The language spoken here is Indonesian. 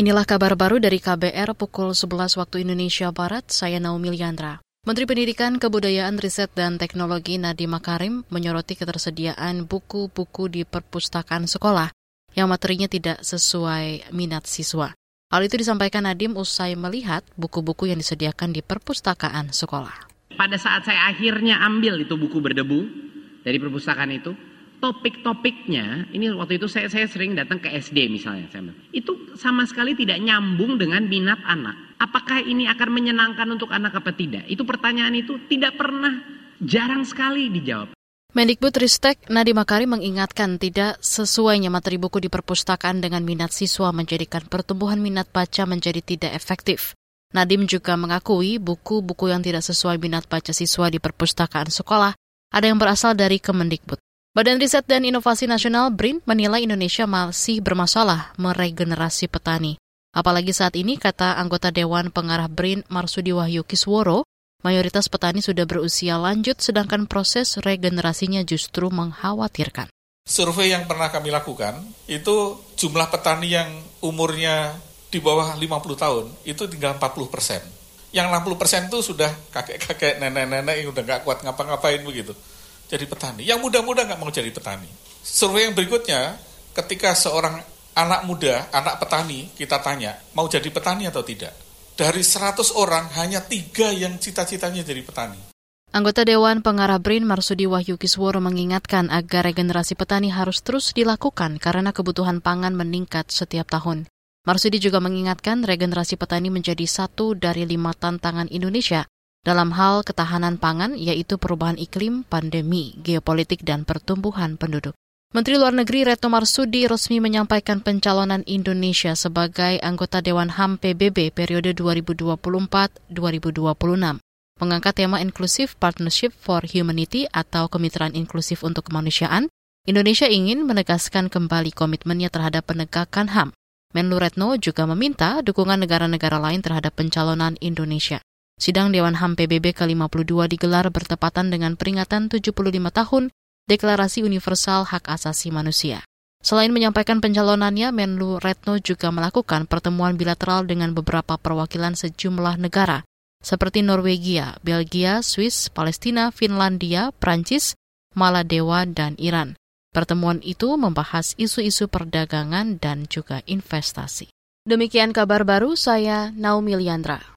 Inilah kabar baru dari KBR pukul 11 waktu Indonesia Barat, saya Naomi Liandra. Menteri Pendidikan, Kebudayaan, Riset, dan Teknologi Nadiem Makarim menyoroti ketersediaan buku-buku di perpustakaan sekolah yang materinya tidak sesuai minat siswa. Hal itu disampaikan Nadiem usai melihat buku-buku yang disediakan di perpustakaan sekolah. Pada saat saya akhirnya ambil itu buku berdebu dari perpustakaan itu, topik-topiknya ini waktu itu saya saya sering datang ke SD misalnya saya itu sama sekali tidak nyambung dengan minat anak apakah ini akan menyenangkan untuk anak apa tidak itu pertanyaan itu tidak pernah jarang sekali dijawab Mendikbud Ristek Nadiem Makarim mengingatkan tidak sesuainya materi buku di perpustakaan dengan minat siswa menjadikan pertumbuhan minat baca menjadi tidak efektif. Nadiem juga mengakui buku-buku yang tidak sesuai minat baca siswa di perpustakaan sekolah ada yang berasal dari Kemendikbud. Badan Riset dan Inovasi Nasional BRIN menilai Indonesia masih bermasalah meregenerasi petani. Apalagi saat ini, kata anggota Dewan Pengarah BRIN Marsudi Wahyu Kisworo, mayoritas petani sudah berusia lanjut sedangkan proses regenerasinya justru mengkhawatirkan. Survei yang pernah kami lakukan, itu jumlah petani yang umurnya di bawah 50 tahun, itu tinggal 40 persen. Yang 60 persen itu sudah kakek-kakek, nenek-nenek yang udah nggak kuat ngapa-ngapain begitu jadi petani. Yang muda-muda nggak mau jadi petani. Survei yang berikutnya, ketika seorang anak muda, anak petani, kita tanya, mau jadi petani atau tidak? Dari 100 orang, hanya tiga yang cita-citanya jadi petani. Anggota Dewan Pengarah BRIN Marsudi Wahyu Kisworo mengingatkan agar regenerasi petani harus terus dilakukan karena kebutuhan pangan meningkat setiap tahun. Marsudi juga mengingatkan regenerasi petani menjadi satu dari lima tantangan Indonesia dalam hal ketahanan pangan yaitu perubahan iklim, pandemi, geopolitik, dan pertumbuhan penduduk. Menteri Luar Negeri Retno Marsudi resmi menyampaikan pencalonan Indonesia sebagai anggota Dewan HAM PBB periode 2024-2026. Mengangkat tema Inclusive Partnership for Humanity atau Kemitraan Inklusif untuk Kemanusiaan, Indonesia ingin menegaskan kembali komitmennya terhadap penegakan HAM. Menlu Retno juga meminta dukungan negara-negara lain terhadap pencalonan Indonesia. Sidang Dewan HAM PBB ke-52 digelar bertepatan dengan peringatan 75 tahun Deklarasi Universal Hak Asasi Manusia. Selain menyampaikan pencalonannya, Menlu Retno juga melakukan pertemuan bilateral dengan beberapa perwakilan sejumlah negara, seperti Norwegia, Belgia, Swiss, Palestina, Finlandia, Prancis, Maladewa, dan Iran. Pertemuan itu membahas isu-isu perdagangan dan juga investasi. Demikian kabar baru saya Naomi Liandra.